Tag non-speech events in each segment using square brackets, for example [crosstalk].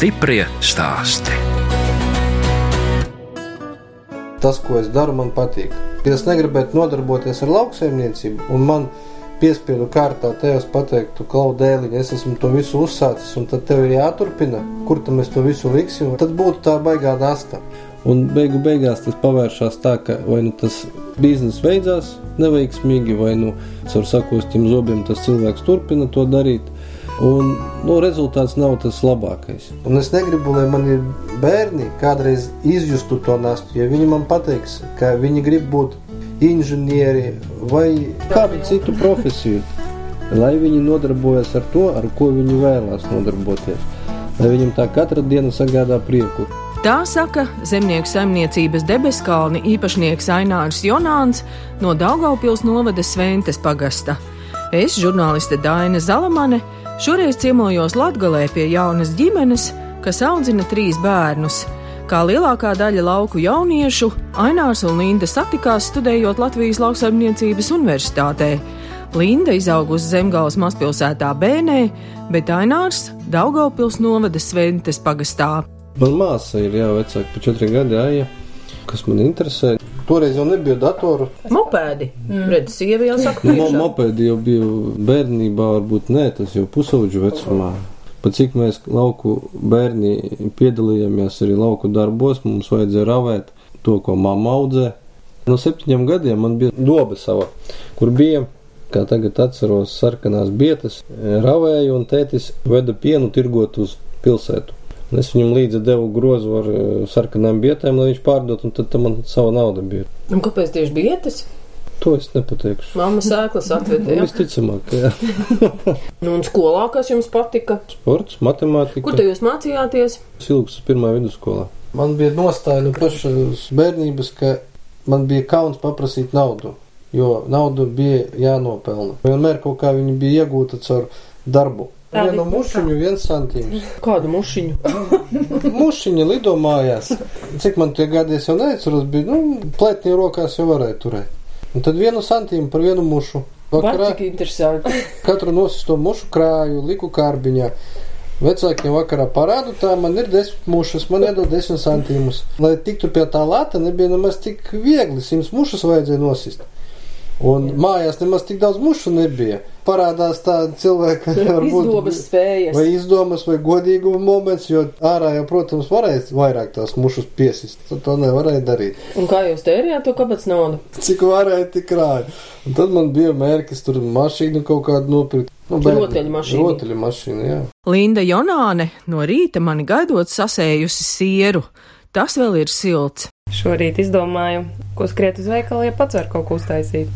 Stiprie stāsti. Tas, ko es daru, man patīk. Ja es negribētu nodarboties ar lauksaimniecību, un man piespiedu kārtā tevis pateikt, tu klaudēliņ, es esmu to visu uzsācis, un tad tev ir jāturpina, kur tam mēs to visu liksim, tad būtu tā baigā nasta. Un beigu beigās tas pavēršas tā, ka vai nu tas biznesa beidzās neveiksmīgi, vai nu caur sakostiem zobiem tas cilvēks turpina to darīt. Un nu, rezultāts nav tas labākais. Un es negribu, lai mani bērni kādreiz izjustu to nastu. Ja viņi man pateiks, ka viņi grib būt inženieri vai kādu citu profesiju, lai viņi nodarbojas ar to, ar ko viņi vēlās nodarboties. Lai viņam tā katra diena sagādā prieku. Tā saka zemnieku saimniecības debeskalni īpašnieks Ainārs Jonāns no Daugaupils novada Sventes pagasta. Es, žurnāliste Daina Zalamane, Šoreiz ciemojos Latvijā pie jaunas ģimenes, kas audzina trīs bērnus. Kā lielākā daļa lauku jauniešu, Ainārs un Linda satikās studējot Latvijas lauksaimniecības universitātē. Linda izaugusi Zemgāles mazpilsētā Bēnē, bet Ainārs Daugaupils novada Sventes pagastā. Man māsa ir jau vecāka par četriem gadiem, kas man interesē. Toreiz jau nebija datoru. Mopēdi. Mm. Redz, sieva jau saka, ka mopēdi jau bija bērnībā, varbūt nē, tas jau pusauģu vecumā. Pat cik mēs lauku bērni piedalījāmies arī lauku darbos, mums vajadzēja ravēt to, ko mamma audzē. No septiņiem gadiem man bija doba sava, kur bija, kā tagad atceros, sarkanās bietas, ravēju un tētis veda pienu tirgot uz pilsētu. Un es viņam līdzi devu grozu ar uh, sarkanām bietēm, lai viņš pārdot, un tad man sava nauda bija. Un kāpēc tieši bietas? To es nepateikšu. Māma sēklas atvedīja. Nu, visticamāk, jā. [laughs] nu, un skolā, kas jums patika? Sports, matemātika. Kur te jūs mācījāties? Silks pirmā vidusskolā. Man bija nostāja no pašas bērnības, ka man bija kauns paprasīt naudu, jo naudu bija jānopelna. Vienmēr kaut kā viņa bija iegūta caur darbu. Tādi Vienu mušiņu, viens santīms. Kādu mušiņu? [laughs] Mušiņa lido mājās. Cik man tie gadi es jau neatceros, bija, nu, plētnie rokās jau varēja turēt. Un tad vienu santīmu par vienu mušu. Vakarā, cik interesanti. [laughs] Katru nosisto mušu krāju, liku kārbiņā. Vecākiem vakarā parādu, tā man ir desmit mušas, man iedod desmit santīmus. Lai tiktu pie tā lata, nebija nemaz tik viegli, simts mušas vajadzēja nosist. Un Jā. mājās nemaz tik daudz mušu nebija. Parādās kas [laughs] varbūt izdomas spējas. Vai izdomas, vai godīguma moments, jo ārā jau, protams, varēja vairāk tās mušas piesist. Tad to nevarēja darīt. Un kā jūs tērējāt to kāpēc naudu? Cik varēja, tik krāja. Un tad man bija mērķis tur mašīnu kaut kādu nopirkt. Nu. Rotaļu mašīnu, jā. Linda Jonāne no rīta mani gaidot sasējusi sieru. Tas vēl ir silts. Šorīt izdomāju, ko skriet uz veikalu, ja pats var kaut ko uztaisīt.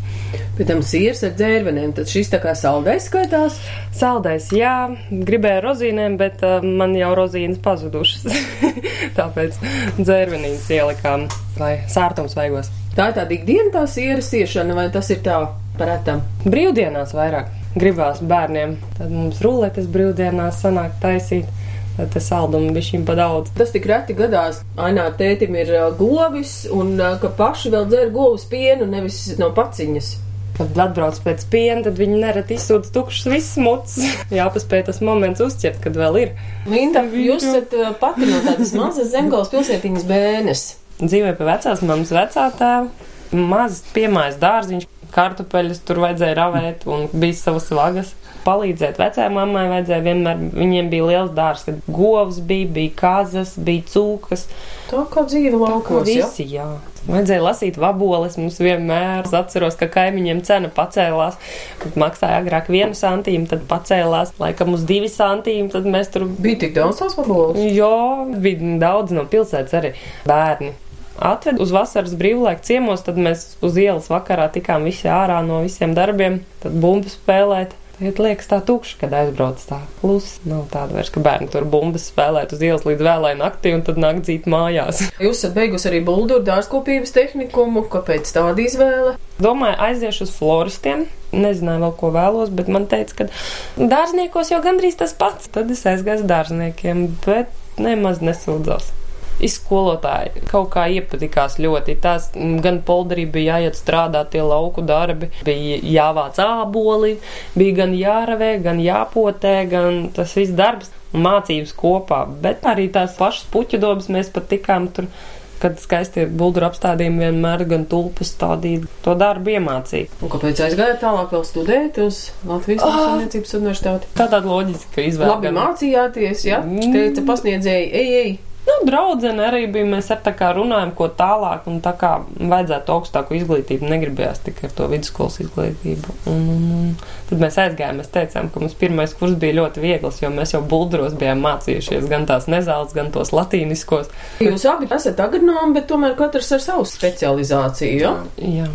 Pēc tam sīrs ar dzērvenēm, tad šis tā kā saldais skaitās? Saldais, jā, gribēju rozīnēm, bet uh, man jau rozīnes pazudušas. [laughs] Tāpēc dzērvenīnas ielikām, lai sārtums vaigos. Tā ir tāda ikdiena tā sīra siešana, vai tas ir tā paretam? Brīvdienās vairāk gribās bērniem. Tad mums ruletes brīvdienās sanāk taisīt tas saldums bija šim pa daudz. Tas tik reti gadās. Ainā tētim ir govis, un ka paši vēl dzer govs pienu, nevis no paciņas. Kad atbrauc pēc piena, tad viņi nereti izsūdz tukšs viss muts. [laughs] Jāpaspēj tas moments uzķert, kad vēl ir. Linda, jūs esat pati no tādas [laughs] mazas zemgals pilsētiņas bērnes. Dzīvoju pie vecās mammas vecā tēva, mazs piemājas dārziņš, kartupeļus tur vajadzēja ravēt un bija savas vagas palīdzēt vecajai mammai, vajadzēja vienmēr, viņiem bija liels dārs, kad govs bija, bija kazas, bija cūkas. Tā kā dzīve laukos, visi, jā. jā. Vajadzēja lasīt vaboles, mums vienmēr. Es atceros, ka kaimiņiem cena pacēlās. Kad maksāja agrāk vienu santīmu, tad pacēlās laikam uz divi santīmu, tad mēs tur. Bija tik daudz tās vaboles? Jā, bija daudz no pilsētas arī bērni atved uz vasaras brīvlaiku ciemos, tad mēs uz ielas vakarā tikām visi ārā no visiem darbiem, tad bumbu spēlēt. Tagad liekas tā tukša, kad aizbrauc tā klusi. Nav tāda vairs, ka bērni tur bumbas spēlēt uz ielas līdz vēlai naktī un tad nāk dzīt mājās. [laughs] Jūs esat beigusi arī bulduru dārzkopības tehnikumu, kāpēc tāda izvēle? Domāju, aiziešu uz floristiem. Nezināju vēl, ko vēlos, bet man teica, ka dārzniekos jau gandrīz tas pats. Tad es aizgāju uz dārzniekiem, bet nemaz nesūdzos izskolotāji kaut kā iepatikās ļoti. Tās gan polderī bija jāiet strādāt tie lauku darbi, bija jāvāc āboli, bija gan jāravē, gan jāpotē, gan tas viss darbs. un mācības kopā, bet arī tās pašas puķu dobas mēs pat tikām tur kad skaisti bulduru apstādījumi vienmēr gan tulpes stādīt, to darbu iemācīja. Un kāpēc aizgājāt tālāk vēl studēt uz Latvijas Ah. Māksliniecības universitāti? Tā tāda loģiska izvēle. Labi gan. mācījāties, jā? Mm. Teica pasniedzēji, ej, ej. Nu, draudzene arī bija. Mēs ar tā kā runājam, ko tālāk, un tā kā vajadzētu augstāku izglītību, negribējās tikai ar to vidusskolas izglītību. Un, un, un tad mēs aizgājām, mēs teicām, ka mums pirmais kurs bija ļoti viegls, jo mēs jau bulduros bijām mācījušies gan tās nezāles, gan tos latīniskos. Jūs abi esat agronomi, bet tomēr katrs ar savu specializāciju, jā? Jā.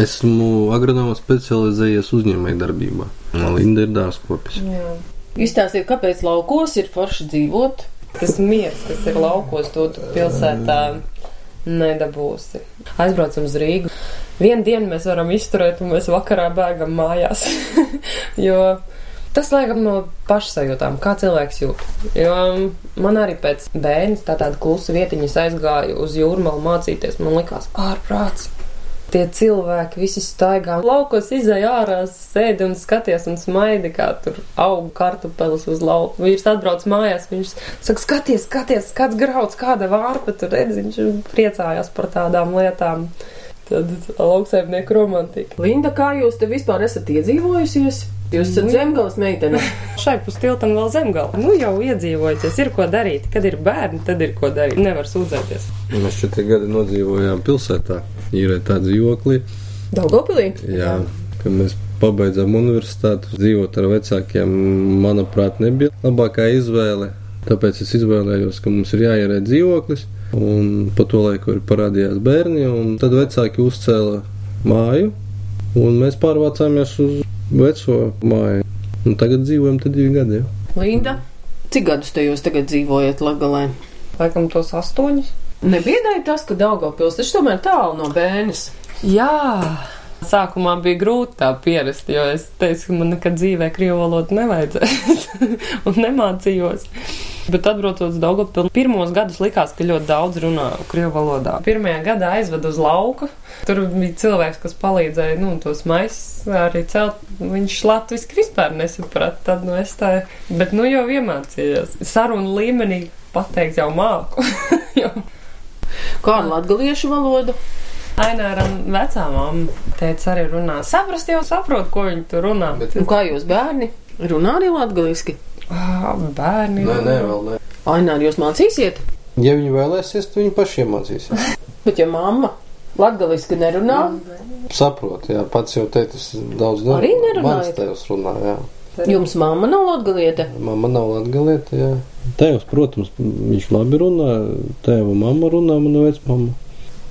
Esmu agronoms specializējies uzņēmēju darbībā. Linda ir dārzkopis. Jā. Izstāstiet, kāpēc laukos ir forši dzīvot? Tas miers, kas ir laukos, to tu pilsētā nedabūsi. Aizbraucam uz Rīgu. Vienu dienu mēs varam izturēt, un mēs vakarā bēgam mājās. [laughs] jo tas laikam no pašsajūtām, kā cilvēks jūt. Jo man arī pēc bērnas tā tāda klusa vietiņa es aizgāju uz jūrmalu mācīties. Man likās ārprāts. Tie cilvēki visi staigā laukos, izēja ārā, sēdi un skaties un smaidi, kā tur aug kartupeles uz lauka. Vīrs atbrauc mājās, viņš saka, skaties, skaties, kāds grauds, kāda vārpa tur redz, viņš priecājās par tādām lietām. Tad lauksaimnieku romantika. Linda, kā jūs te vispār esat iedzīvojusies? Jūs esat zemgales meitene. [laughs] Šai pus tiltam vēl zemgala. Nu jau iedzīvojaties, ir ko darīt. Kad ir bērni, tad ir ko darīt. Nevar sūdzēties. Mēs četri gadi nodzīvojām pilsētā, īrē tā dzīvoklī. Daugopilī? Jā, kad mēs pabeidzām universitāti, dzīvot ar vecākiem, manuprāt, nebija labākā izvēle. Tāpēc es izvēlējos, ka mums ir jāierē dzīvoklis, un pa to laiku arī parādījās bērni, un tad vecāki uzcēla māju, un mēs pārvācāmies uz veco māju. Un tagad dzīvojam te divi gadi. Ja? Linda, cik gadus te jūs tagad dzīvojat Lagalē? Laikam tos astoņus. Nebiedēja tas, ka Daugavpils taču tomēr tālu no bērnes. Jā. Sākumā bija grūti tā pierast, jo es teicu, ka man nekad dzīvē krievu valodu nevajadzēs [laughs] un nemācījos. Bet atbraucot uz Daugopilu, pirmos gadus likās, ka ļoti daudz runā krievu valodā. Pirmajā gadā aizvedu uz lauku. Tur bija cilvēks, kas palīdzēja, nu, tos maisus arī celt. Viņš latviski vispār nesaprata, tad, nu, es tā, bet, nu, jau iemācījos. Sarunu līmenī pateikt jau māku. [laughs] Kā ar latgaliešu valodu? Aināram vecā mamma teica arī runā. Saprast jau saprot, ko viņi tur runā. Bet, Un kā jūs bērni? Runā arī latgaliski. Ah, bērni. nē, nē, vēl nē. Aināri, jūs mācīsiet? Ja viņi vēlēsies, tad viņi paši iemācīsies. [laughs] Bet ja mamma latgaliski nerunā, Saprot, jā, pats jau teicis daudz daudz. Arī nerunājat? Mans tēvs runā, jā. jums mamma nav latgaliete? Mamma nav latgalieta, jā. Tēvs, protams, viņš labi runā, tēva mamma runā, mana vecmamma.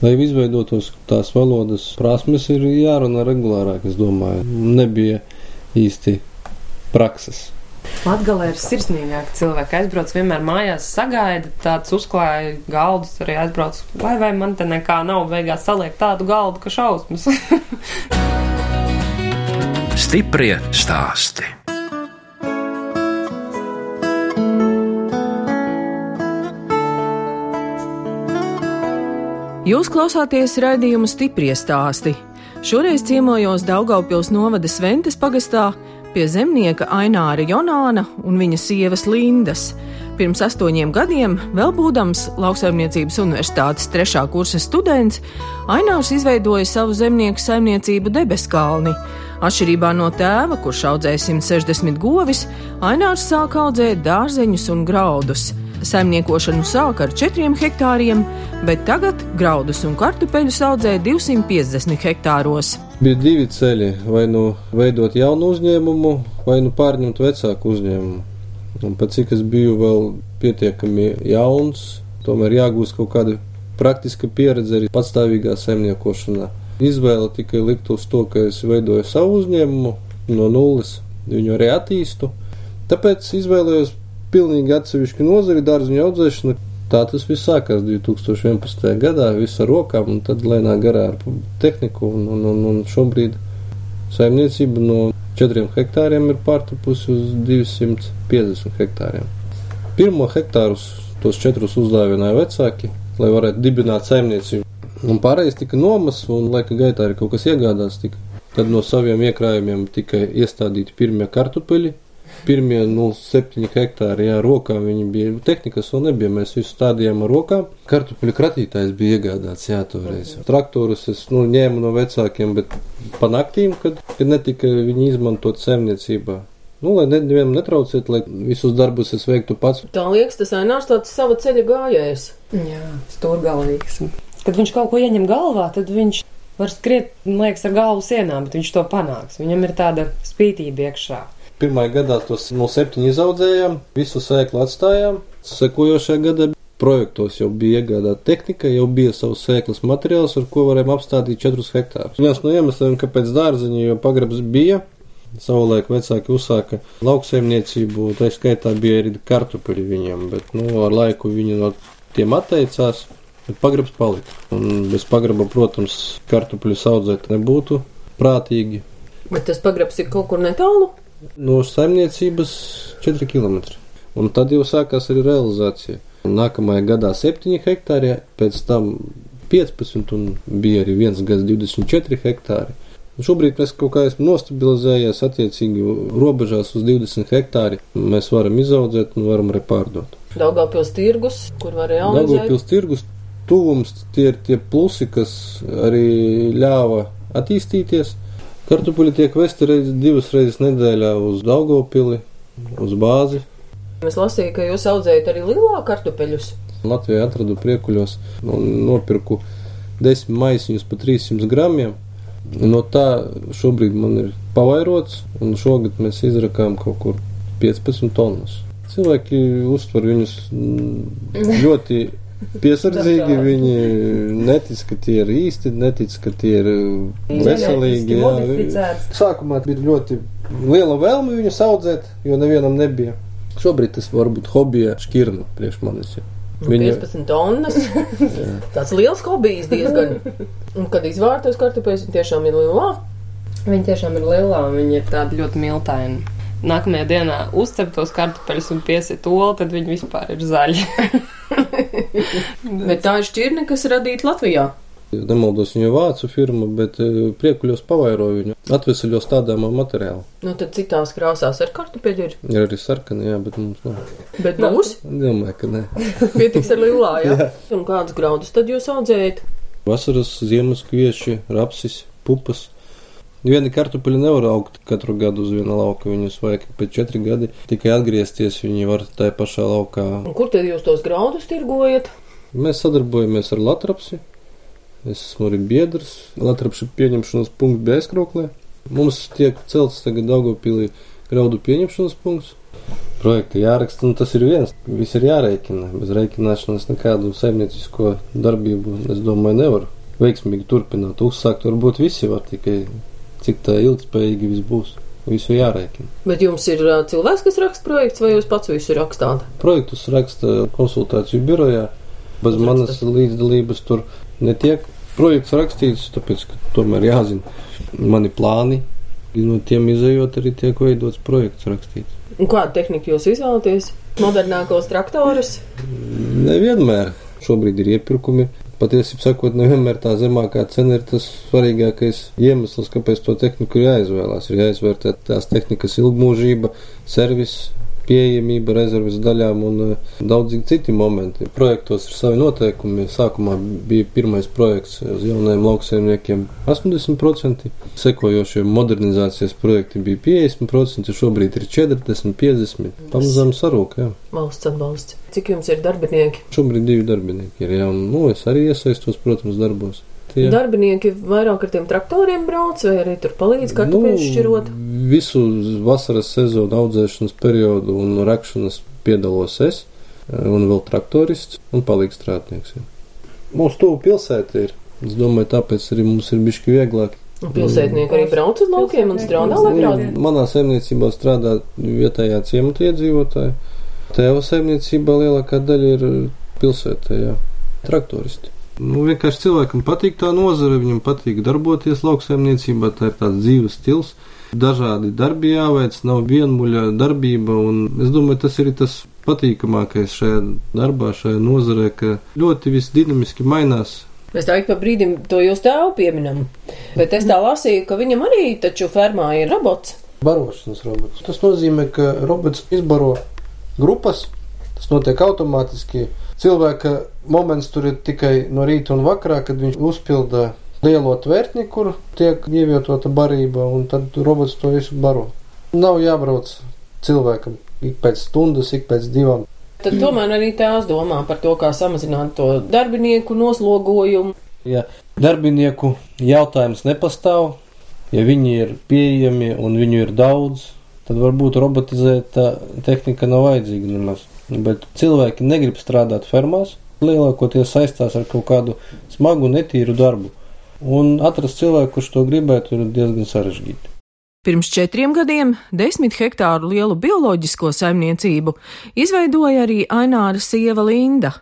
Lai izveidotos tās valodas prasmes, ir jārunā regulārāk, es domāju. Nebija īsti prakses. Latgalē ir sirsnīgāki cilvēki. Aizbrauc vienmēr mājās, sagaida tāds uzklāja galdus, arī aizbrauc. Vai, vai man te nekā nav, beigās saliek tādu galdu, ka šausmas. [laughs] Stiprie stāsti. Jūs klausāties raidījumu stiprie stāsti. Šoreiz ciemojos Daugaupils novada Sventes pagastā pie zemnieka Aināra Jonāna un viņa sievas Lindas. Pirms astoņiem gadiem, vēl būdams lauksaimniecības universitātes trešā kursa students, Ainārs izveidoja savu zemnieku saimniecību debeskalni. Atšķirībā no tēva, kurš audzēja 160 govis, Ainārs sāk audzēt dārzeņus un graudus. Saimniekošanu sāka ar 4 hektāriem, bet tagad graudus un kartupeļus audzē 250 hektāros. Bija divi ceļi, vai nu veidot jaunu uzņēmumu, vai nu pārņemt vecāku uzņēmumu. Un pat cik es biju vēl pietiekami jauns, tomēr jāgūst kaut kāda praktiska pieredze arī patstāvīgā saimniekošanā. Izvēle tikai likt uz to, ka es veidoju savu uzņēmumu no nulles, viņu arī attīstu. Tāpēc izvēlējos pilnīgi atsevišķu nozari dārziņu audzēšanu. Tā tas viss sākās 2011. gadā, viss ar rokām, un tad lēnā garā ar tehniku. Un, un, un, un šobrīd saimniecība no 4 hektāriem ir pārtapusi uz 250 hektāriem. Pirmo hektārus tos četrus uzdāvināja vecāki, lai varētu dibināt saimniecību. Un pārējais tika nomas, un laika gaitā arī kaut kas iegādās. Tika. Tad no saviem iekrājumiem tika iestādīti pirmie kartupeļi, Pirmie 0,7 hektāri, jā, rokā viņi bija. Tehnikas vēl nebija, mēs visu stādījām ar rokām. Kartupeļu kratītājs bija iegādāts, jā, toreiz. Traktorus es, nu, ņēmu no vecākiem, bet pa naktīm, kad, kad netika viņi izmantot saimniecībā. Nu, lai nevienam netraucētu, lai visus darbus es veiktu pats. Tā liekas, tas ainārs tāds sava ceļa gājējs. Jā, stūrgalvīgs. Kad viņš kaut ko ieņem galvā, tad viņš var skriet, liekas, ar galvu sienā, bet viņš to panāks. Viņam ir tāda spītība iekšā. Pirmā gadā tos no septiņiem izaudzējām, visu sēklu atstājām. Sekojošajā gadā projektos jau bija iegādāta tehnika, jau bija savs sēklas materiāls, ar ko varējām apstādīt 4 hektārus. Viens no iemesliem, kāpēc dārziņa, jo pagrabs bija, Savulaik vecāki uzsāka lauksaimniecību, tā skaitā bija arī kartupeļi viņam, bet nu, ar laiku viņi no tiem atteicās. Bet pagrabs palika. Un bez pagraba, protams, kartupeļus audzēt nebūtu prātīgi. Bet tas pagrabs ir kaut kur netālu? No saimniecības 4 km. Un tad jau sākās arī realizācija. Nākamajā gadā 7 hektāri, pēc tam 15 un bija arī viens gads 24 hektāri. Šobrīd mēs kaut kā esam nostabilizējies attiecīgi robežās uz 20 hektāri. Mēs varam izaudzēt un varam arī pārdot. Daugavpils tirgus, kur var realizēt. Daugavpils tirgus tuvums tie ir tie plusi, kas arī ļāva attīstīties. Kartupeļi tiek vesti reiz, divas reizes nedēļā uz Daugavpili, uz bāzi. Es lasīju, ka jūs audzējat arī lielā kartupeļus. Latvijā atradu priekuļos un nopirku desmit maisiņus pa 300 gramiem. No tā šobrīd man ir pavairots, un šogad mēs izrakām kaut kur 15 tonnas. Cilvēki uztver viņus [laughs] ļoti piesardzīgi. Viņi netic, ka tie ir īsti, netic, ka tie ir veselīgi. Jā. Sākumā bija ļoti liela vēlme viņus audzēt, jo nevienam nebija. Šobrīd tas var būt hobija šķirnu priekš manis. Jā. Viņa... 15 tonnas. Tāds liels hobijs diezgan. Un, kad izvārtos kartupeļus, viņi tiešām ir lielā. Viņi tiešām ir lielā, viņi ir tādi ļoti miltaini. Nākamajā dienā uzcep tos kartupeļus un piesit olu, tad viņi vispār ir zaļi. Bet tā ir šķirne, kas radīta Latvijā. Nemaldos, viņa vācu firma, bet eh, priekuļos pavairoju viņu. Atvesaļos tādām materiālu. Nu, tad citās krāsās ar kartupeļu ir. Ir arī sarkani, jā, bet mums nav. Bet būs? Domāju, ka nē. [laughs] Pietiks ar lilā, jā. jā. Un kādus graudus tad jūs audzējat? Vasaras, ziemas kvieši, rapsis, pupas. Vieni kartupeļi nevar augt katru gadu uz viena lauka. Viņus vajag pēc četri gadi tikai atgriezties. Viņi var tajā pašā laukā. Un kur tad jūs tos graudus tirgojat? Mēs sadarbojamies ar Latviju. Es esmu arī biedrs Latvijas pieņemšanas punkts Bēskroklē. Mums tiek celts tagad Daugopilī graudu pieņemšanas punkts. Projekti jāraksta, un tas ir viens. Viss ir jārēķina. Bez rēķināšanas nekādu saimniecisko darbību, es domāju, nevar veiksmīgi turpināt. Uzsākt varbūt visi var tikai cik tā ilgspējīgi viss būs. Visu jārēķina. Bet jums ir cilvēks, kas raksta projekts, vai jūs pats visu rakstāt? Projektus raksta konsultāciju birojā. Bez manas līdzdalības tur netiek projekts rakstīts, tāpēc, ka tomēr jāzina mani plāni. No tiem izējot arī tiek veidots projekts rakstīts. Un kādu tehniku jūs izvēlaties? Modernākos traktorus? Nevienmēr. Šobrīd ir iepirkumi. Patiesībā sakot, nevienmēr tā zemākā cena ir tas svarīgākais iemesls, kāpēc to tehniku ir jāizvēlās. Ir jāizvērtē tās tehnikas ilgmūžība, servis, pieejamība rezerves daļām un uh, daudzīgi citi momenti. Projektos ir savi noteikumi. Sākumā bija pirmais projekts uz jaunajiem lauksaimniekiem 80%, sekojošie modernizācijas projekti bija 50%, šobrīd ir 40, 50. Pamazām sarūk, jā. Valsts atbalsts. Cik jums ir darbinieki? Šobrīd divi darbinieki ir, jā, un nu, es arī iesaistos, protams, darbos. Tie. Darbinieki vairāk ar tiem traktoriem brauc, vai arī tur palīdz kartupeļus nu, šķirot? Visu vasaras sezonu audzēšanas periodu un rakšanas piedalos es, un vēl traktorists un palīdz strādnieks. Ja. Mums tuvu pilsēta ir. Es domāju, tāpēc arī mums ir bišķi vieglāk. Un pilsētnieki arī brauc uz laukiem un strādā labprāt? Manā saimniecībā strādā vietējā ciemata iedzīvotāji. Tēva saimniecībā lielākā daļa ir pilsētā, jā. Traktoristi. Nu, vienkārši cilvēkam patīk tā nozare, viņam patīk darboties lauksaimniecībā, tā ir tāds dzīves stils. Dažādi darbi jāveic, nav vienmuļa darbība, un es domāju, tas ir tas patīkamākais šajā darbā, šajā nozarē, ka ļoti viss dinamiski mainās. Mēs tā ik pa brīdim to jūs tēvu pieminam, bet es tā lasīju, ka viņam arī taču fermā ir robots. barošanas robots. Tas nozīmē, ka robots izbaro grupas, tas notiek automātiski. Cilvēka moments tur ir tikai no rīta un vakarā, kad viņš uzpilda lielo tvērtni, kur tiek ievietota barība, un tad robots to visu baro. Nav jābrauc cilvēkam ik pēc stundas, ik pēc divām. Tad tomēr arī tās domā par to, kā samazināt to darbinieku noslogojumu. Ja darbinieku jautājums nepastāv, ja viņi ir pieejami un viņu ir daudz, tad varbūt robotizēta tehnika nav vajadzīga nemaz. Bet cilvēki negrib strādāt fermās, lielākoties saistās ar kaut kādu smagu, netīru darbu. Un atrast cilvēku, kurš to gribētu, ir diezgan sarežģīti. Pirms četriem gadiem desmit hektāru lielu bioloģisko saimniecību izveidoja arī Aināra sieva Linda.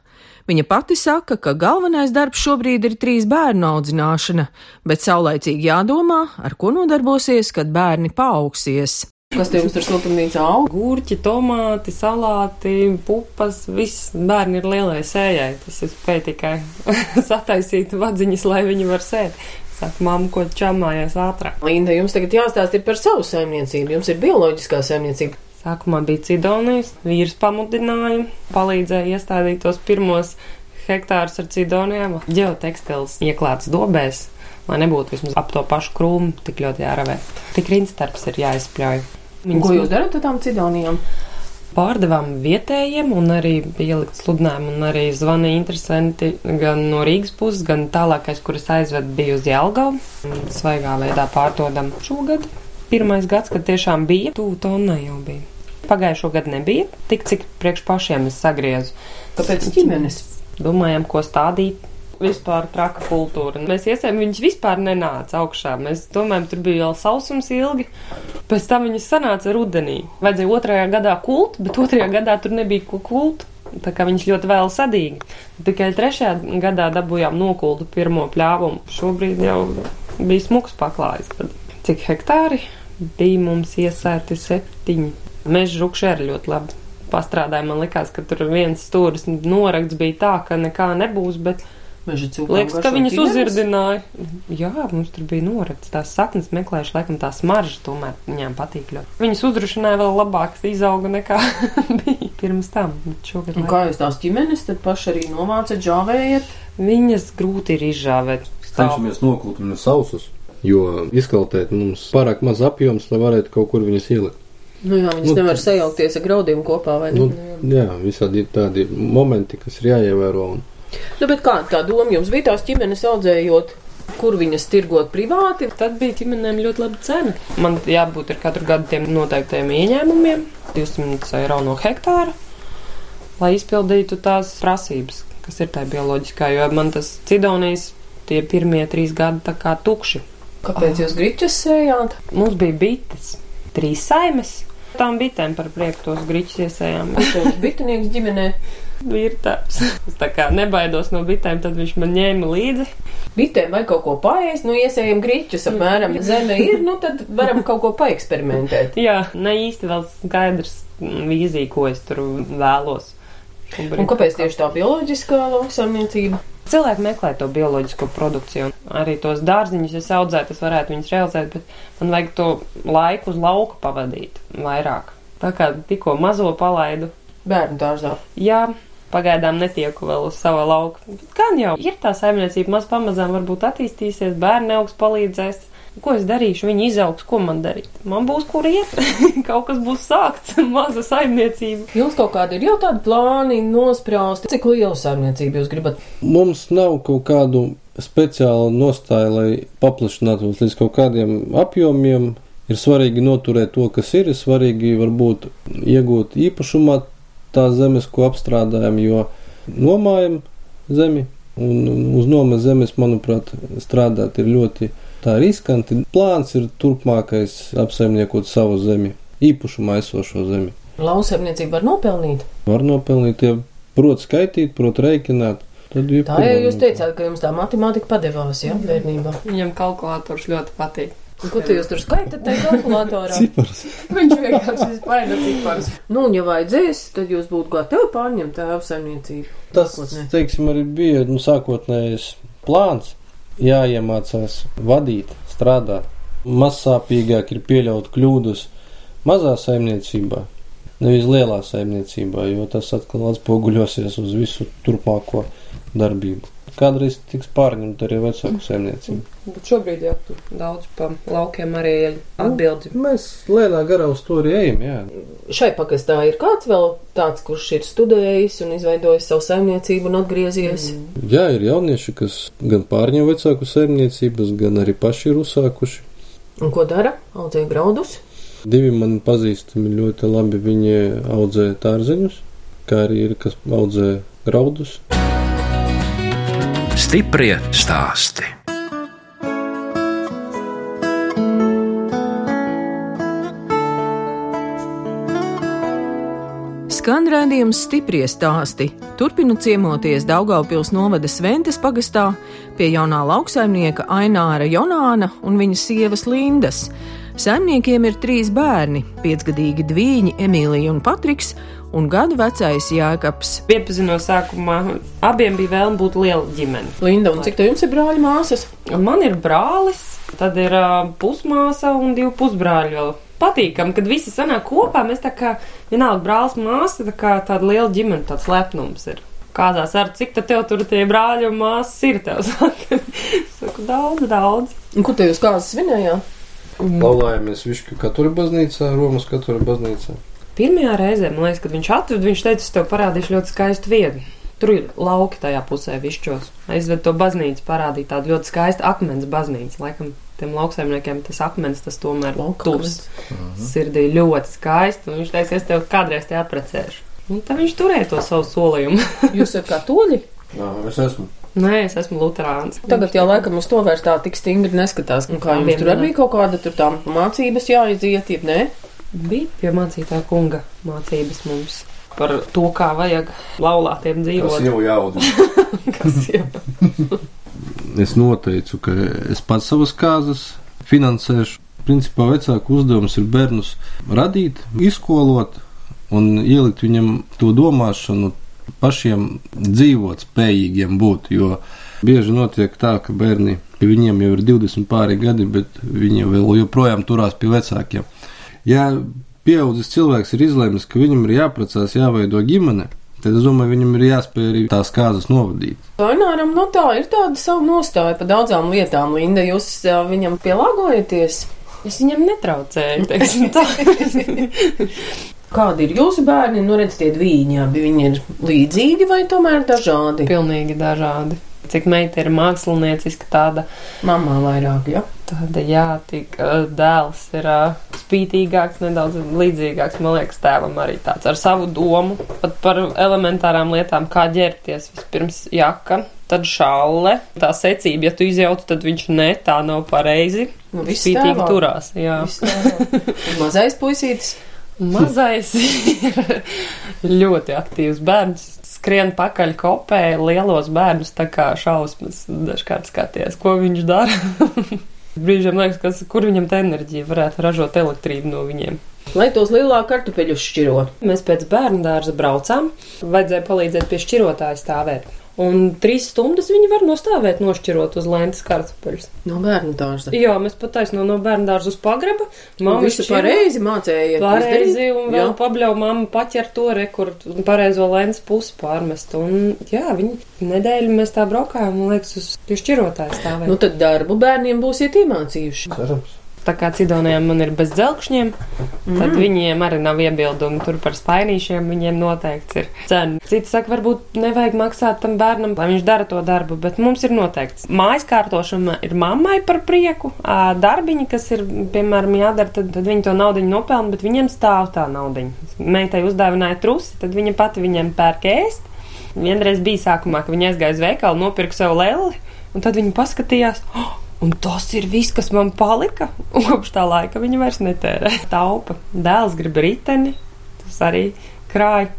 Viņa pati saka, ka galvenais darbs šobrīd ir trīs bērnu audzināšana, bet saulaicīgi jādomā, ar ko nodarbosies, kad bērni paaugsies. Kas te jums tur siltumnīcā aug? Gurķi, tomāti, salāti, pupas, viss bērni ir lielai sējai. Tas ir spēj tikai [laughs] sataisīt vadziņas, lai viņi var sēt. Saka, mamma, ko čamājies ātrāk. Linda, jums tagad jāstāst par savu saimniecību. Jums ir bioloģiskā saimniecība. Sākumā bija cidonijas, vīrs pamudināja, palīdzēja iestādīt tos pirmos hektārus ar cidonijām, ģeotekstils ieklāts dobēs, lai nebūtu vismaz ap to pašu krūmu tik ļoti jāravē. Tik rinstarps ir jāizpļauj. Viņas Ko jūs darat ar tām cidonijām? Pārdevām vietējiem, un arī bija ielikt sludinājumu, un arī zvanīja interesanti gan no Rīgas puses, gan tālākais, kuras aizved, bija uz Jelgavu. Svaigā veidā pārdodam šogad pirmais gads, kad tiešām bija, tuvu tonnai jau bija. Pagājušo gadu nebija, tik cik priekš pašiem es sagriezu. Kāpēc ģimenes? Domājam, ko stādīt. Vispār traka kultūra. Mēs iesējām, viņas vispār nenāca augšā. Mēs domājam, tur bija jau sausums ilgi. Pēc tam viņas sanāca rudenī. Vajadzēja otrajā gadā kult, bet otrajā gadā tur nebija kult. Tā kā viņš ļoti vēl sadīgi. Tikai trešajā gadā dabūjām nokultu pirmo pļāvumu. Šobrīd jau bija smuks paklājs. Cik hektāri? bija mums iesēti septiņi. Meža rupši arī ļoti labi pastrādāja. Man liekas, ka tur viens stūris norakts bija tā, ka nekā nebūs, bet liekas, ka viņas uzirdināja. Jā, mums tur bija norakts tās saknes meklējuši, laikam tā smarža tomēr viņām patīk ļoti. Viņas uzrušināja vēl labāk izauga nekā [laughs] bija pirms tam. Un kā jūs tās ģimenes tad paši arī novācat, žāvējat? Viņas grūti ir izžāvēt. Cenšamies nokult viņu sausus jo izkaltēt mums pārāk maz apjoms, lai varētu kaut kur viņas ielikt. Nu jā, viņas nu, nevar sajaukties ar graudiem kopā, vai ne? Nu, jā, visādi tādi momenti, kas ir jāievēro. Un... Nu, bet kā tā doma jums bija tās ģimenes audzējot? Kur viņas tirgot privāti, tad bija ģimenēm ļoti laba cena. Man jābūt ar katru gadu tiem noteiktajiem ieņēmumiem, 200 eiro no hektāra, lai izpildītu tās prasības, kas ir tajā bioloģiskā, jo man tas cidonijas tie pirmie trīs gadi tā kā tukši Kāpēc jūs griķus sējāt? Mums bija bites, trīs saimes. Tām bitēm par prieku tos griķus iesējām. [laughs] Jūs bitinieks ģimenē? Virtāps. Tā kā nebaidos no bitēm, tad viņš man ņēma līdzi. Bitēm vai kaut ko paēst, nu iesējam griķus apmēram. [laughs] Zeme ir, nu tad varam kaut ko paeksperimentēt. Jā, ne īsti vēl skaidrs vīzija, ko es tur vēlos. Un kāpēc tieši tā bioloģiskā lauksaimniecība? Cilvēki meklē to bioloģisko produkciju, un arī tos dārziņus, ja audzētu, es varētu viņus realizēt, bet man vajag to laiku uz lauka pavadīt vairāk. Tā kā tikko mazo palaidu. Bērnu dārzā. Jā, pagaidām netieku vēl uz sava lauka. Gan jau ir tā saimniecība, maz pamazām varbūt attīstīsies, bērni augs palīdzēs. Ko es darīšu? Viņi izaugs, ko man darīt? Man būs kur iet, [laughs] kaut kas būs sākts, [laughs] maza saimniecība. Jums kaut kādi ir jau tādi plāni nosprausti, cik lielu saimniecību jūs gribat? Mums nav kaut kādu speciālu nostāju, lai paplašinātos līdz kaut kādiem apjomiem. Ir svarīgi noturēt to, kas ir, ir svarīgi varbūt iegūt īpašumā tās zemes, ko apstrādājam, jo nomājam zemi, un uz nomas zemes, manuprāt, strādāt ir ļoti Tā ir riskanti. Plāns ir turpmākais apsaimniekot savu zemi, īpašumā esošo zemi. Lauksaimniecība var nopelnīt? Var nopelnīt, ja prot skaitīt, prot reikināt. Tā jau jūs teicāt, ka jums tā matemātika padevās, jā, bērnībā. Viņam kalkulators ļoti patīk. Un ko tu jūs tur skaitat tajā kalkulatorā? Cipars. [laughs] Viņš vienkārši spaida cipars. Nu, un ja vajadzēs, tad jūs būtu gatavi pārņemt tēvu saimniecību. Tas, teiksim, arī bija, nu, sākotnējais plāns jāiemācās vadīt, strādāt. mazsāpīgāk ir pieļaut kļūdas mazā saimniecībā, nevis lielā saimniecībā, jo tas atkal atspoguļosies uz visu turpmāko darbību. Kādreiz tiks pārņemta arī vecāku saimniecību. Bet šobrīd jau tur daudz pa laukiem arī atbildi. Mēs lēnā garā uz to arī ejam, jā. Šai pakastā ir kāds vēl tāds, kurš ir studējis un izveidojis savu saimniecību un atgriezies. Mm. Jā, ir jaunieši, kas gan pārņem vecāku saimniecības, gan arī paši ir uzsākuši. Un ko dara? Audzē graudus. Divi man pazīstami ļoti labi. Viņi audzē tārzeņus, kā arī ir, kas audzē graudus. Stiprie stāsti. Skan redzējums stiprie stāsti. Turpinu ciemoties Daugaupils novada Sventes pagastā pie jaunā lauksaimnieka Aināra Jonāna un viņas sievas Lindas. Saimniekiem ir trīs bērni - piecgadīgi dvīņi Emīlija un Patriks un gadu vecais Jēkabs. Iepazinos sākumā, abiem bija vēlme būt liela ģimene. Linda, un cik tev jums ir brāļi māsas? Man ir brālis, tad ir uh, pusmāsa un divi pusbrāļi vēl. Patīkam, kad visi sanāk kopā, mēs tā kā vienalga brālis māsa, tā kā tāda liela ģimene, tāds lepnums ir. Kādās ar cik tev tur tie brāļi un māsas ir tev? [laughs] Saku, daudz, daudz. Un kur te jūs kāzas svinējāt? Laulājāmies Višķu katoļu baznīcā, Romas katoļu baznīcā. Pirmajā reizē, man liekas, kad viņš atveda, viņš teica, es tev parādīšu ļoti skaistu vietu. Tur ir lauki tajā pusē, višķos. Aizved to baznīcu, parādīja tādu ļoti skaistu akmens baznīcu. Laikam tiem lauksaimniekiem tas akmens, tas tomēr tuvs. Sirdī ļoti skaisti, un viņš teica, es tev kādreiz te apprecēšu. Un tad viņš turēja to savu solījumu. [laughs] Jūs esat katoļi? Jā, es esmu. Nē, es esmu Lutāns. Tagad jau laikam uz to vairs tā tik stingri neskatās. Un kā jums Abiem tur bija kaut kāda tur tā mācības jāiziet, jeb nē? Bija pie mācītāja kunga mācības mums par to, kā vajag laulātiem dzīvot. jau jāaudz. [laughs] Kas jau [laughs] Es noteicu, ka es pats savas kāzas finansēšu. Principā vecāku uzdevums ir bērnus radīt, izkolot un ielikt viņam to domāšanu, pašiem dzīvot spējīgiem būt. Jo bieži notiek tā, ka bērni, viņiem jau ir 20 pāri gadi, bet viņi vēl joprojām turās pie vecākiem. Ja pieaudzis cilvēks ir izlēmis, ka viņam ir jāprecās, jāveido ģimene, tad es domāju, viņam ir jāspēj arī tās kāzas novadīt. Vaināram, no tā ir tāda savu nostāja pa daudzām lietām. Linda, jūs viņam pielāgojaties? Es viņam netraucēju, teiksim tā. [laughs] Kādi ir jūsu bērni? Nu, redz, tie divi, abi viņi ir līdzīgi vai tomēr dažādi? Pilnīgi dažādi. Cik meita ir mākslinieciska tāda, Mamā vairāk, ja? tāda jā, tik dēls ir spītīgāks, nedaudz līdzīgāks, man liekas, tēvam arī tāds ar savu domu, pat par elementārām lietām, kā ģērbties. Vispirms jaka, tad šalle, tā secība, ja tu izjauc, tad viņš ne, tā nav pareizi. Nu, viss Spītīgi turās, jā. Mazais puisītis. Mazais [laughs] ir ļoti aktīvs bērns. Skrien pakaļ kopē lielos bērnus, tā kā šausmas dažkārt skaties, ko viņš dara. [laughs] Brīžiem liekas, kas, kur viņam tā enerģija varētu ražot elektrību no viņiem. Lai tos lielā kartupeļus šķiro. Mēs pēc bērnu dārza braucām, vajadzēja palīdzēt pie šķirotāja stāvēt. Un trīs stundas viņi var nostāvēt, nošķirot uz lentes kartupeļus. No bērnu dārza. Jā, mēs pat taisno no bērnu dārza uz pagraba. Mamma visu šķiro. pareizi mācēja. Pareizi, un vēl Jā. pabļauj mammu paķert to rekordu un pareizo lēns pusi pārmest. Un, jā, viņi nedēļu mēs tā braukājām, man liekas, uz piešķirotāju stāvēt. Nu tad darbu bērniem būsiet iemācījuši. Cerams. Tā kā cidoniem man ir bez dzelkšņiem, mm. tad viņiem arī nav iebildumi tur par spainīšiem, viņiem noteikts ir cena. Citi saka, varbūt nevajag maksāt tam bērnam, lai viņš dara to darbu, bet mums ir noteikts. Mājas kārtošana ir mammai par prieku, darbiņi, kas ir, piemēram, jādara, tad, tad viņi to naudiņu nopelna, bet viņiem stāv tā naudiņa. Meitai uzdāvināja trusi, tad viņa pati viņiem pērk ēst. Vienreiz bija sākumā, ka viņa aizgāja uz veikalu, nopirka sev leli, un tad viņa paskatījās, oh, un tas ir viss, kas man palika. Un kopš tā laika viņa vairs netērē. Taupa. Dēls grib riteni, tas arī krāj.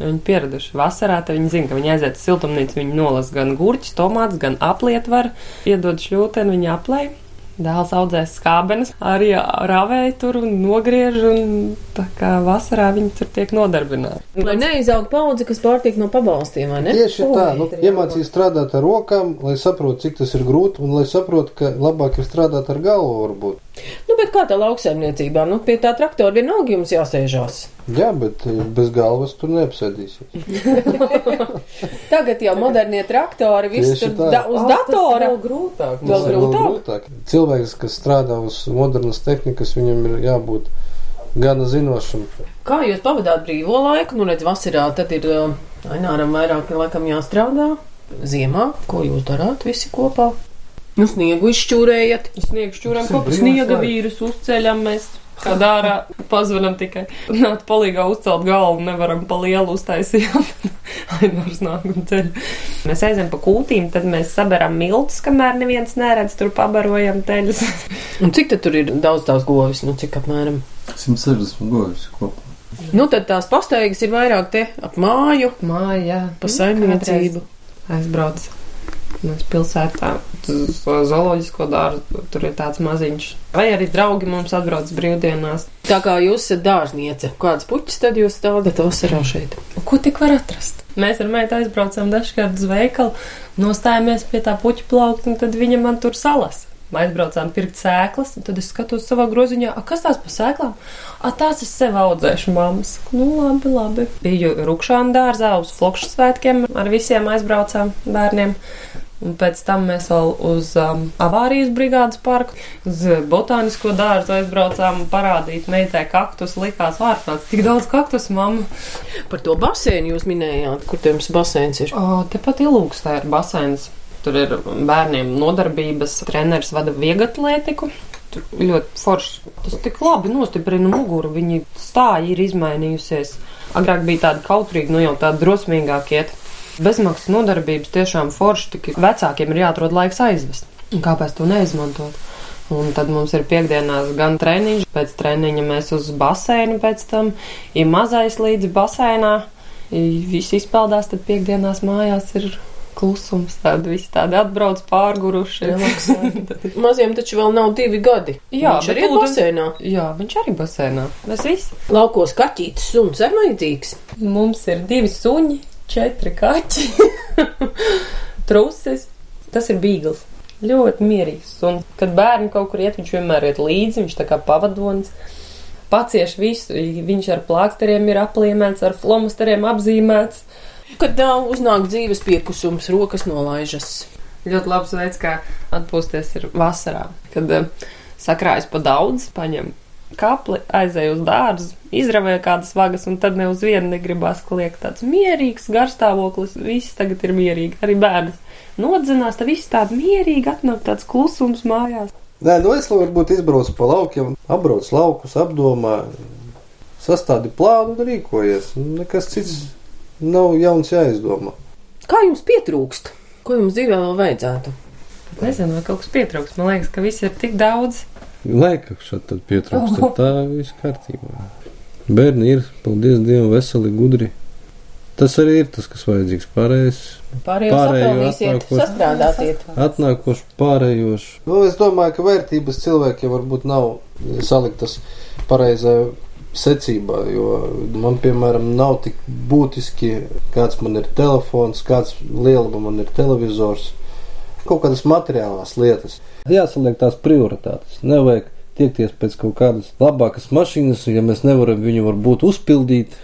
Viņi pieraduši vasarā, tad viņi zina, ka viņi aiziet uz siltumnīcu, viņi nolas gan gurķus, tomātus, gan aplietvaru, iedod šļūteni, viņi aplēj. Dēls audzēs skābenes, arī ravēja tur un nogriež, un tā kā vasarā viņi tur tiek nodarbināti. Lai neizaug paudze, kas pārtiek no pabalstiem, vai ne? Tieši tā, nu, iemācīs strādāt ar rokām, lai saprotu, cik tas ir grūti, un lai saprotu, ka labāk ir strādāt ar galvu, varbūt. Nu, bet kā tā lauksaimniecībā? Nu, pie tā traktora vienalga jums jāsēžās. Jā, bet eh, bez galvas tur neapsēdīsies. [laughs] Tagad jau modernie traktori, viss tur da, uz datora. Vēl grūtāk. Vēl ir grūtāk? Cilvēks, kas strādā uz modernas tehnikas, viņam ir jābūt gana zinošam. Kā jūs pavadāt brīvo laiku? Nu, redz, vasarā tad ir Aināram vairāk laikam jāstrādā. Ziemā, ko jūs darāt visi kopā? Nu, sniegu izšķūrējat. Sniegu šķūram brīvs sniega vīrus uzceļam mēs. Kad ārā pazvanam tikai. Nāc palīgā uzcelt galvu, nevaram pa lielu uztaisīt. [laughs] Ainārs nāk un ceļ. Mēs aizem pa kūtīm, tad mēs saberam miltus, kamēr neviens neredz, tur pabarojam teļus. [laughs] Un cik tad tur ir daudz tās govis? Nu, cik apmēram? 160 govis kopā. Nu, tad tās pastaigas ir vairāk te ap māju, Mājā. pa saimniecību. Aizbrauc. Mēs pilsētā uz zooloģisko dārzu, tur ir tāds maziņš. Vai arī draugi mums atbrauc brīvdienās. Tā kā jūs esat dārzniece, kādas puķis tad jūs stādat vasarā šeit? Ko tik var atrast? Mēs ar meitu aizbraucam dažkārt uz veikalu, nostājamies pie tā puķa plaukta, un tad viņa man tur salas. Aizbraucām pirkt sēklas, un tad es skatos savā groziņā, a, kas tās pa sēklām? A, tās es sev audzēšu, mammas. Nu, labi, labi. Biju Rukšāna dārzā uz Flokšu svētkiem, ar visiem aizbraucām bērniem. Un pēc tam mēs vēl uz um, avārijas brigādes parku, uz botānisko dārzu aizbraucām parādīt meitai kaktus. Likās ārprāts, tik daudz kaktus, mamma. Par to basēnu jūs minējāt, kur jums basēns ir. O, tepat ilūkstā ir baseins. Tur ir bērniem nodarbības, treneris vada vieglatlētiku. Tur ļoti forši. Tas tik labi nostiprina muguru. Viņi stāja ir izmainījusies. Agrāk bija tāda kautrīga, nu jau tāda drosmīgāka iet. Bezmaksas nodarbības tiešām forši, tikai vecākiem ir jāatrod laiks aizvest. Un kāpēc to neizmantot? Un tad mums ir piekdienās gan treniņš, pēc treniņa mēs uz baseinu pēc tam, ir mazais līdz baseinā, i viss izpeldās, tad piekdienās mājās ir klusums, tādi visi tādi atbrauc pārguruši. [laughs] Maziem taču vēl nav divi gadi. Jā, Viņš arī ir basēnā. Jā, viņš arī basēnā. Mēs visi. Laukos kaķītis suns ir vajadzīgs. Mums ir divi suņi, četri kaķi, [laughs] trusis. Tas ir bīgls. Ļoti mierīgs. Un, kad bērni kaut kur iet, viņš vienmēr iet līdzi, viņš tā kā pavadonis. Pacieš visu, viņš ar plāksteriem ir apliemēts, ar flomasteriem apzīmēts. Kad nav uznāk dzīves piekusums, rokas nolaižas. Ļoti labs veids, kā atpūsties ir vasarā, kad sakrājas pa daudz, paņem kapli, aizēj uz dārzu, izravē kādas vagas, un tad ne uz vienu negribās kliegt tāds mierīgs garstāvoklis. Viss tagad ir mierīgi, arī bērni nodzinās, tad viss tāda mierīga, atnāk tāds klusums mājās. Nē, nu es varbūt izbraucu pa laukiem, apbrauc laukus, apdomā, sastādi plānu un rīkojies. Nekas cits nav jauns jāizdomā. Kā jums pietrūkst? Ko jums dzīvē vēl vajadzētu? Nezinu, vai kaut kas pietrūks. Man liekas, ka viss ir tik daudz. Laika šeit tad pietrūkst, tad tā viss kārtībā. Bērni ir, paldies Dievam, veseli, gudri. Tas arī ir tas, kas vajadzīgs pārējais. Atnākot. sastrādāsiet. Atnākoši pārējoši. Nu, es domāju, ka vērtības cilvēkiem varbūt nav saliktas pareizā secībā, jo man, piemēram, nav tik būtiski, kāds man ir telefons, kāds lieluma man ir televizors, kaut kādas materiālās lietas. Jāsaliek tās prioritātes. Nevajag tiekties pēc kaut kādas labākas mašīnas, ja mēs nevaram viņu varbūt uzpildīt.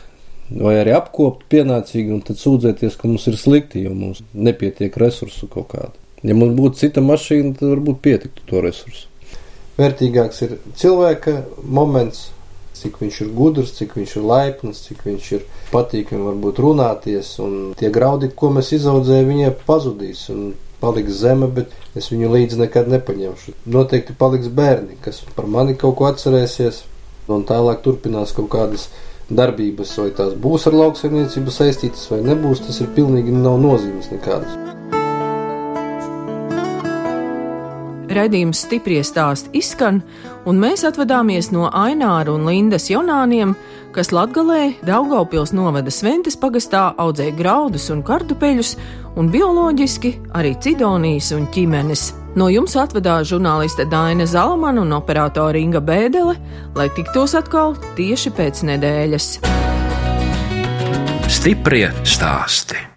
Vai arī apkopt pienācīgi, un tad sūdzēties, ka mums ir slikti, jo mums nepietiek resursu kaut kādu. Ja mums būtu cita mašīna, tad varbūt pietiktu to resursu. Vērtīgāks ir cilvēka moments, cik viņš ir gudrs, cik viņš ir laipns, cik viņš ir patīkami varbūt runāties, un tie graudi, ko mēs izaudzējam, viņie pazudīs un paliks zeme, bet es viņu līdzi nekad nepaņemšu. Noteikti paliks bērni, kas par mani kaut ko atcerēsies, un tālāk turpinās kaut kādas darbības, vai tās būs ar lauksaimniecību saistītas vai nebūs, tas ir pilnīgi nav nozīmes nekādas. Redījums stipri stāst izskan, un mēs atvadāmies no Aināra un Lindas Jonāniem, kas Latgalē Daugaupils novada Sventes pagastā audzēja graudus un kartupeļus, un bioloģiski arī cidonijas un ķimenes. No jums atvadās žurnāliste Daina Zalamana un operātore Inga Bēdele, lai tiktos atkal tieši pēc nedēļas. Stiprie stāsti.